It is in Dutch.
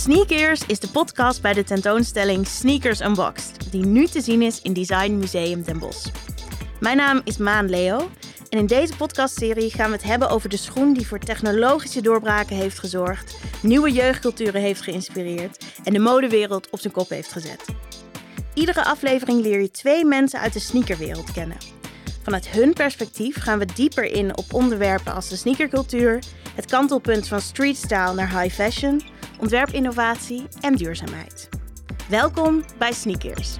Sneakers is de podcast bij de tentoonstelling Sneakers Unboxed, die nu te zien is in Design Museum Den Bosch. Mijn naam is Maan Leo en in deze podcastserie gaan we het hebben over de schoen die voor technologische doorbraken heeft gezorgd, nieuwe jeugdculturen heeft geïnspireerd en de modewereld op zijn kop heeft gezet. Iedere aflevering leer je twee mensen uit de sneakerwereld kennen. Vanuit hun perspectief gaan we dieper in op onderwerpen als de sneakercultuur, het kantelpunt van streetstyle naar high fashion, ontwerpinnovatie en duurzaamheid. Welkom bij Sneakers.